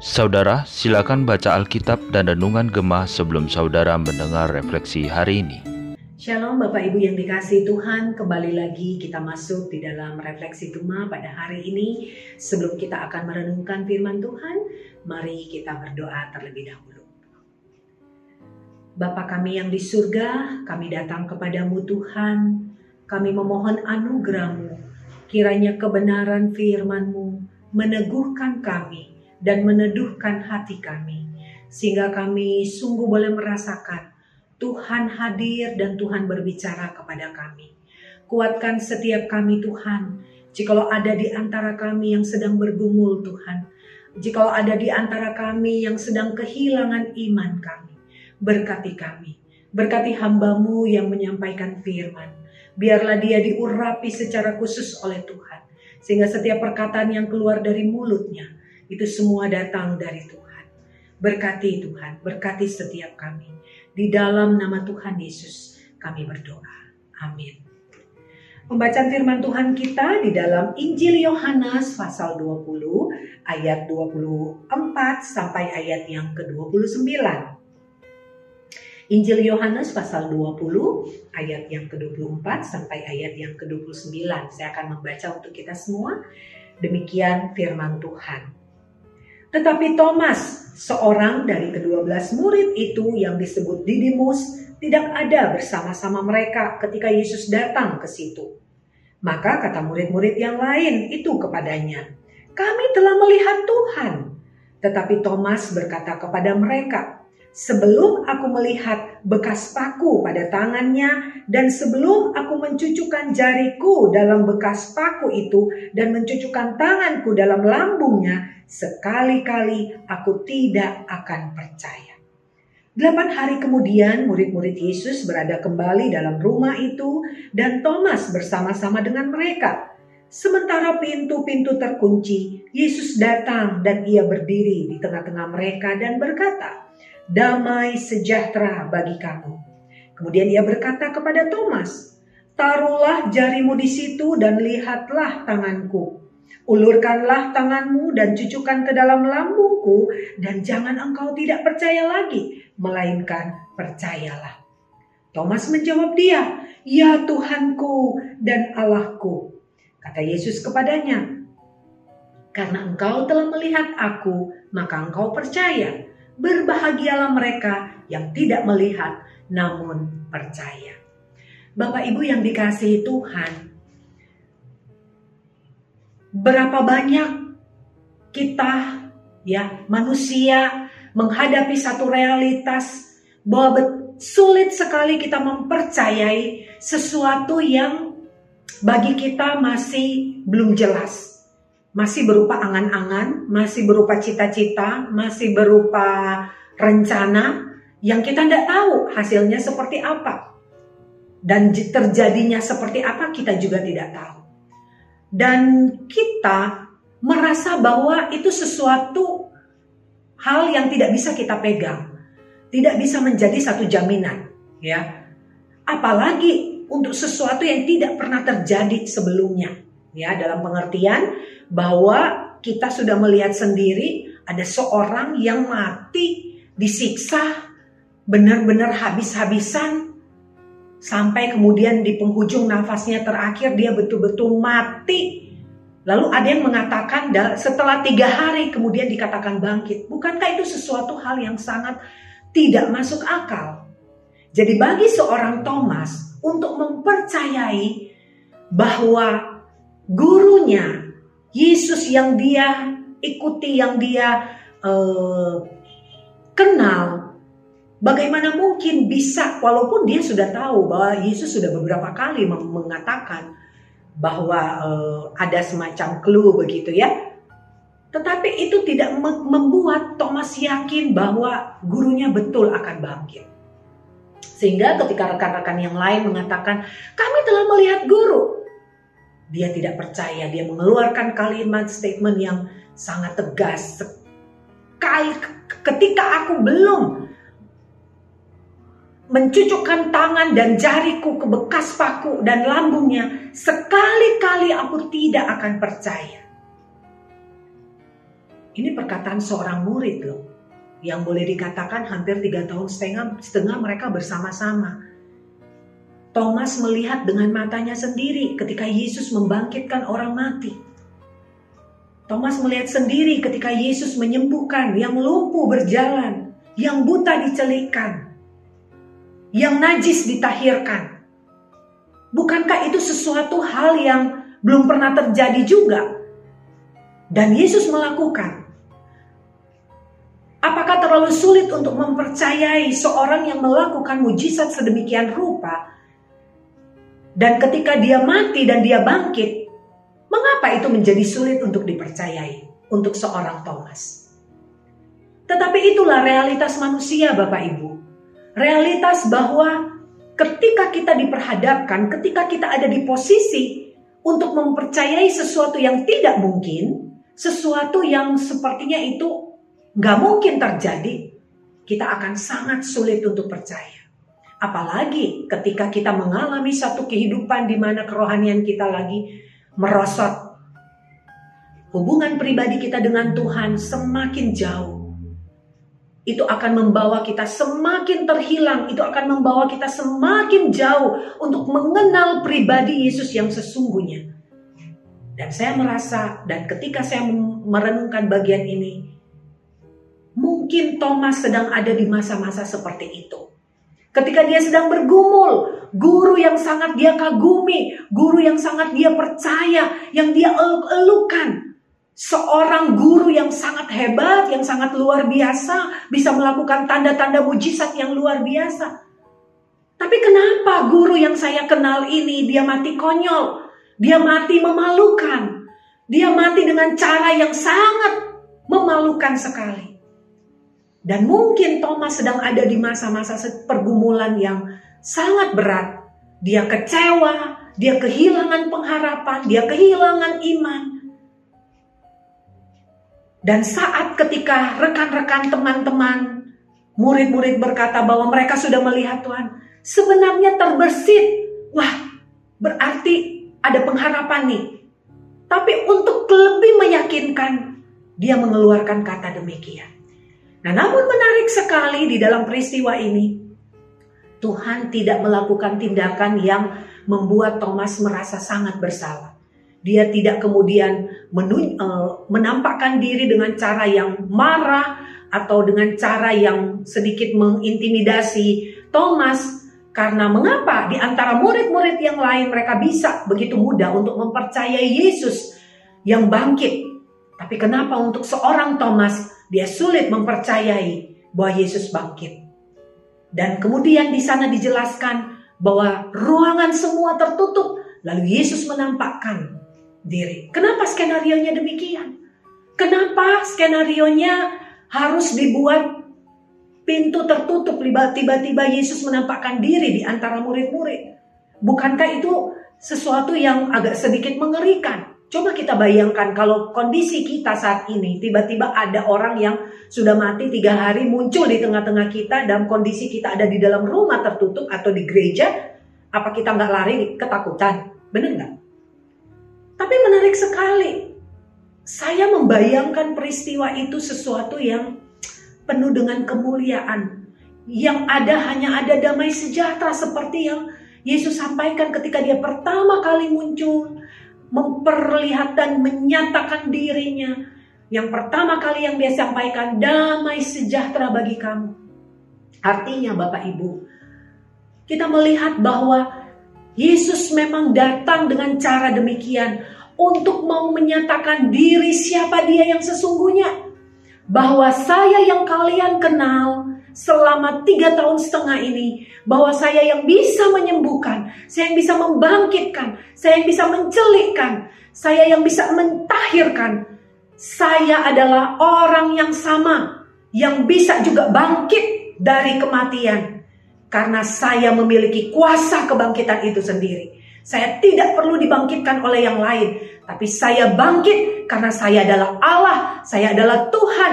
Saudara, silakan baca Alkitab dan Renungan Gemah sebelum saudara mendengar refleksi hari ini. Shalom Bapak Ibu yang dikasih Tuhan, kembali lagi kita masuk di dalam refleksi Gemah pada hari ini. Sebelum kita akan merenungkan firman Tuhan, mari kita berdoa terlebih dahulu. Bapa kami yang di surga, kami datang kepadamu Tuhan, kami memohon anugerahmu, kiranya kebenaran firmanmu meneguhkan kami, dan meneduhkan hati kami, sehingga kami sungguh boleh merasakan Tuhan hadir dan Tuhan berbicara kepada kami. Kuatkan setiap kami Tuhan, jikalau ada di antara kami yang sedang bergumul Tuhan, jikalau ada di antara kami yang sedang kehilangan iman kami, berkati kami, berkati hambamu yang menyampaikan firman, biarlah dia diurapi secara khusus oleh Tuhan, sehingga setiap perkataan yang keluar dari mulutnya, itu semua datang dari Tuhan. Berkati Tuhan, berkati setiap kami. Di dalam nama Tuhan Yesus kami berdoa. Amin. Pembacaan firman Tuhan kita di dalam Injil Yohanes pasal 20 ayat 24 sampai ayat yang ke-29. Injil Yohanes pasal 20 ayat yang ke-24 sampai ayat yang ke-29. Saya akan membaca untuk kita semua. Demikian firman Tuhan. Tetapi Thomas, seorang dari kedua belas murid itu yang disebut Didimus, tidak ada bersama-sama mereka ketika Yesus datang ke situ. Maka kata murid-murid yang lain itu kepadanya, "Kami telah melihat Tuhan." Tetapi Thomas berkata kepada mereka, Sebelum aku melihat bekas paku pada tangannya dan sebelum aku mencucukkan jariku dalam bekas paku itu dan mencucukkan tanganku dalam lambungnya, sekali-kali aku tidak akan percaya. Delapan hari kemudian murid-murid Yesus berada kembali dalam rumah itu dan Thomas bersama-sama dengan mereka. Sementara pintu-pintu terkunci, Yesus datang dan ia berdiri di tengah-tengah mereka dan berkata, damai sejahtera bagi kamu. Kemudian ia berkata kepada Thomas, taruhlah jarimu di situ dan lihatlah tanganku. Ulurkanlah tanganmu dan cucukkan ke dalam lambungku dan jangan engkau tidak percaya lagi, melainkan percayalah. Thomas menjawab dia, Ya Tuhanku dan Allahku. Kata Yesus kepadanya, Karena engkau telah melihat aku, maka engkau percaya. Berbahagialah mereka yang tidak melihat namun percaya. Bapak Ibu yang dikasihi Tuhan, berapa banyak kita ya manusia menghadapi satu realitas bahwa sulit sekali kita mempercayai sesuatu yang bagi kita masih belum jelas masih berupa angan-angan, masih berupa cita-cita, masih berupa rencana yang kita tidak tahu hasilnya seperti apa. Dan terjadinya seperti apa kita juga tidak tahu. Dan kita merasa bahwa itu sesuatu hal yang tidak bisa kita pegang. Tidak bisa menjadi satu jaminan. ya Apalagi untuk sesuatu yang tidak pernah terjadi sebelumnya ya dalam pengertian bahwa kita sudah melihat sendiri ada seorang yang mati disiksa benar-benar habis-habisan sampai kemudian di penghujung nafasnya terakhir dia betul-betul mati. Lalu ada yang mengatakan setelah tiga hari kemudian dikatakan bangkit. Bukankah itu sesuatu hal yang sangat tidak masuk akal? Jadi bagi seorang Thomas untuk mempercayai bahwa gurunya, Yesus yang dia ikuti, yang dia uh, kenal, bagaimana mungkin bisa, walaupun dia sudah tahu bahwa Yesus sudah beberapa kali mengatakan bahwa uh, ada semacam clue begitu ya, tetapi itu tidak membuat Thomas yakin bahwa gurunya betul akan bangkit. Sehingga ketika rekan-rekan yang lain mengatakan, kami telah melihat guru. Dia tidak percaya, dia mengeluarkan kalimat statement yang sangat tegas. Sekali ketika aku belum mencucukkan tangan dan jariku ke bekas paku dan lambungnya, sekali-kali aku tidak akan percaya. Ini perkataan seorang murid loh. Yang boleh dikatakan hampir tiga tahun setengah, setengah mereka bersama-sama. Thomas melihat dengan matanya sendiri ketika Yesus membangkitkan orang mati. Thomas melihat sendiri ketika Yesus menyembuhkan yang lumpuh berjalan, yang buta dicelikkan, yang najis ditahirkan. Bukankah itu sesuatu hal yang belum pernah terjadi juga? Dan Yesus melakukan. Apakah terlalu sulit untuk mempercayai seorang yang melakukan mujizat sedemikian rupa? Dan ketika dia mati dan dia bangkit, mengapa itu menjadi sulit untuk dipercayai untuk seorang Thomas? Tetapi itulah realitas manusia, Bapak Ibu realitas bahwa ketika kita diperhadapkan, ketika kita ada di posisi untuk mempercayai sesuatu yang tidak mungkin, sesuatu yang sepertinya itu nggak mungkin terjadi, kita akan sangat sulit untuk percaya. Apalagi ketika kita mengalami satu kehidupan di mana kerohanian kita lagi merosot. Hubungan pribadi kita dengan Tuhan semakin jauh itu akan membawa kita semakin terhilang, itu akan membawa kita semakin jauh untuk mengenal pribadi Yesus yang sesungguhnya. Dan saya merasa, dan ketika saya merenungkan bagian ini, mungkin Thomas sedang ada di masa-masa seperti itu. Ketika dia sedang bergumul, guru yang sangat dia kagumi, guru yang sangat dia percaya, yang dia eluk-elukan, seorang guru yang sangat hebat, yang sangat luar biasa, bisa melakukan tanda-tanda mujizat yang luar biasa. Tapi kenapa guru yang saya kenal ini dia mati konyol, dia mati memalukan, dia mati dengan cara yang sangat memalukan sekali. Dan mungkin Thomas sedang ada di masa-masa pergumulan yang sangat berat. Dia kecewa, dia kehilangan pengharapan, dia kehilangan iman. Dan saat ketika rekan-rekan teman-teman, murid-murid berkata bahwa mereka sudah melihat Tuhan, sebenarnya terbersit. Wah, berarti ada pengharapan nih. Tapi untuk lebih meyakinkan, dia mengeluarkan kata demikian. Nah, namun menarik sekali di dalam peristiwa ini, Tuhan tidak melakukan tindakan yang membuat Thomas merasa sangat bersalah. Dia tidak kemudian uh, menampakkan diri dengan cara yang marah atau dengan cara yang sedikit mengintimidasi Thomas karena mengapa di antara murid-murid yang lain mereka bisa begitu mudah untuk mempercayai Yesus yang bangkit. Tapi kenapa untuk seorang Thomas dia sulit mempercayai bahwa Yesus bangkit. Dan kemudian di sana dijelaskan bahwa ruangan semua tertutup lalu Yesus menampakkan diri. Kenapa skenario-nya demikian? Kenapa skenario-nya harus dibuat pintu tertutup tiba-tiba Yesus menampakkan diri di antara murid-murid? Bukankah itu sesuatu yang agak sedikit mengerikan? Coba kita bayangkan kalau kondisi kita saat ini tiba-tiba ada orang yang sudah mati tiga hari muncul di tengah-tengah kita dalam kondisi kita ada di dalam rumah tertutup atau di gereja, apa kita nggak lari ketakutan? Benar nggak? Tapi menarik sekali. Saya membayangkan peristiwa itu sesuatu yang penuh dengan kemuliaan. Yang ada hanya ada damai sejahtera seperti yang Yesus sampaikan ketika dia pertama kali muncul. Memperlihatkan, menyatakan dirinya. Yang pertama kali yang dia sampaikan, damai sejahtera bagi kamu. Artinya Bapak Ibu, kita melihat bahwa Yesus memang datang dengan cara demikian untuk mau menyatakan diri siapa dia yang sesungguhnya. Bahwa saya yang kalian kenal selama tiga tahun setengah ini. Bahwa saya yang bisa menyembuhkan, saya yang bisa membangkitkan, saya yang bisa mencelikkan, saya yang bisa mentahirkan. Saya adalah orang yang sama yang bisa juga bangkit dari kematian karena saya memiliki kuasa kebangkitan itu sendiri. Saya tidak perlu dibangkitkan oleh yang lain, tapi saya bangkit karena saya adalah Allah, saya adalah Tuhan.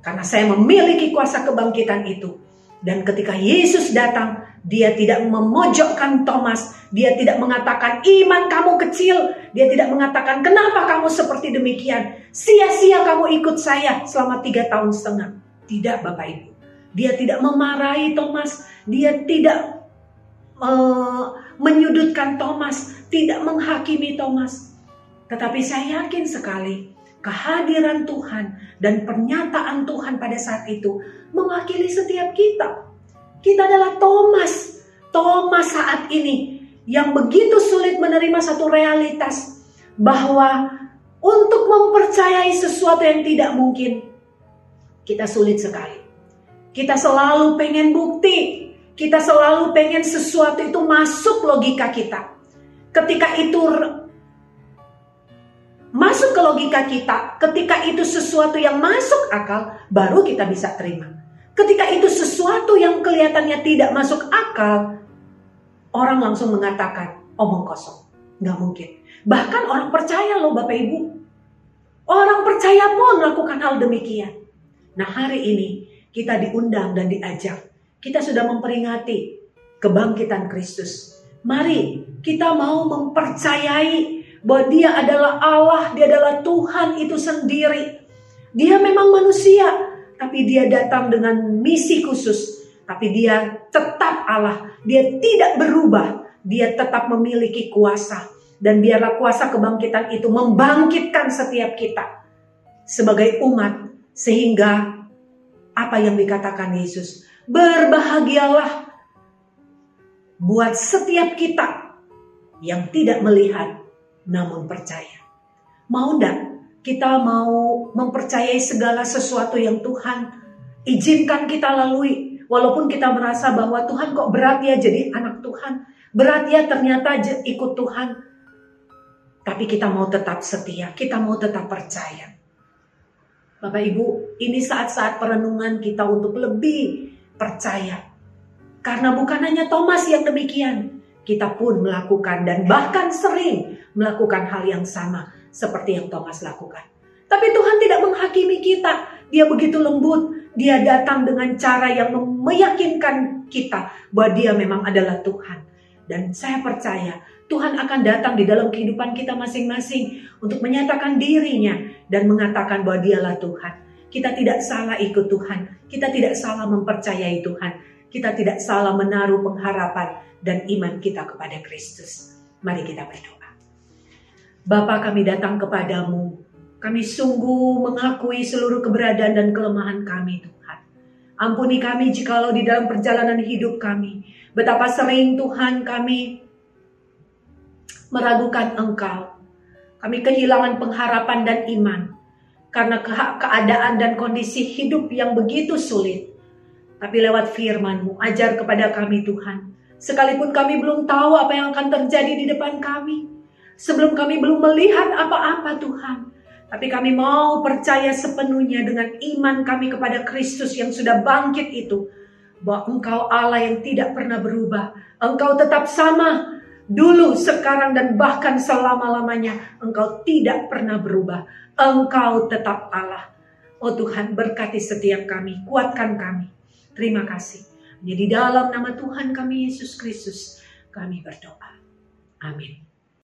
Karena saya memiliki kuasa kebangkitan itu. Dan ketika Yesus datang, dia tidak memojokkan Thomas. Dia tidak mengatakan iman kamu kecil. Dia tidak mengatakan kenapa kamu seperti demikian. Sia-sia kamu ikut saya selama tiga tahun setengah. Tidak Bapak Ibu. Dia tidak memarahi Thomas. Dia tidak uh, menyudutkan Thomas. Tidak menghakimi Thomas. Tetapi saya yakin sekali kehadiran Tuhan dan pernyataan Tuhan pada saat itu mewakili setiap kita. Kita adalah Thomas. Thomas saat ini yang begitu sulit menerima satu realitas bahwa untuk mempercayai sesuatu yang tidak mungkin kita sulit sekali. Kita selalu pengen bukti, kita selalu pengen sesuatu itu masuk logika kita. Ketika itu masuk ke logika kita, ketika itu sesuatu yang masuk akal, baru kita bisa terima. Ketika itu sesuatu yang kelihatannya tidak masuk akal, orang langsung mengatakan omong kosong. Nggak mungkin. Bahkan orang percaya loh Bapak Ibu. Orang percaya pun melakukan hal demikian. Nah hari ini kita diundang dan diajak. Kita sudah memperingati kebangkitan Kristus. Mari kita mau mempercayai bahwa dia adalah Allah, dia adalah Tuhan itu sendiri. Dia memang manusia, tapi dia datang dengan misi khusus. Tapi dia tetap Allah, dia tidak berubah, dia tetap memiliki kuasa. Dan biarlah kuasa kebangkitan itu membangkitkan setiap kita sebagai umat. Sehingga apa yang dikatakan Yesus, berbahagialah buat setiap kita yang tidak melihat namun percaya. Mau ndak kita mau mempercayai segala sesuatu yang Tuhan izinkan kita lalui. Walaupun kita merasa bahwa Tuhan kok berat ya jadi anak Tuhan. Berat ya ternyata ikut Tuhan. Tapi kita mau tetap setia, kita mau tetap percaya. Bapak Ibu, ini saat-saat perenungan kita untuk lebih percaya. Karena bukan hanya Thomas yang demikian, kita pun melakukan dan bahkan sering melakukan hal yang sama seperti yang Thomas lakukan. Tapi Tuhan tidak menghakimi kita. Dia begitu lembut. Dia datang dengan cara yang meyakinkan kita bahwa dia memang adalah Tuhan. Dan saya percaya Tuhan akan datang di dalam kehidupan kita masing-masing untuk menyatakan dirinya dan mengatakan bahwa dialah Tuhan. Kita tidak salah ikut Tuhan. Kita tidak salah mempercayai Tuhan. Kita tidak salah menaruh pengharapan dan iman kita kepada Kristus. Mari kita berdoa. Bapa kami datang kepadamu. Kami sungguh mengakui seluruh keberadaan dan kelemahan kami Tuhan. Ampuni kami jikalau di dalam perjalanan hidup kami. Betapa sering Tuhan kami meragukan Engkau. Kami kehilangan pengharapan dan iman. Karena ke keadaan dan kondisi hidup yang begitu sulit. Tapi lewat firman-Mu, ajar kepada kami Tuhan. Sekalipun kami belum tahu apa yang akan terjadi di depan kami sebelum kami belum melihat apa-apa Tuhan. Tapi kami mau percaya sepenuhnya dengan iman kami kepada Kristus yang sudah bangkit itu. Bahwa engkau Allah yang tidak pernah berubah. Engkau tetap sama. Dulu, sekarang, dan bahkan selama-lamanya. Engkau tidak pernah berubah. Engkau tetap Allah. Oh Tuhan, berkati setiap kami. Kuatkan kami. Terima kasih. Hanya di dalam nama Tuhan kami Yesus Kristus. Kami berdoa. Amin.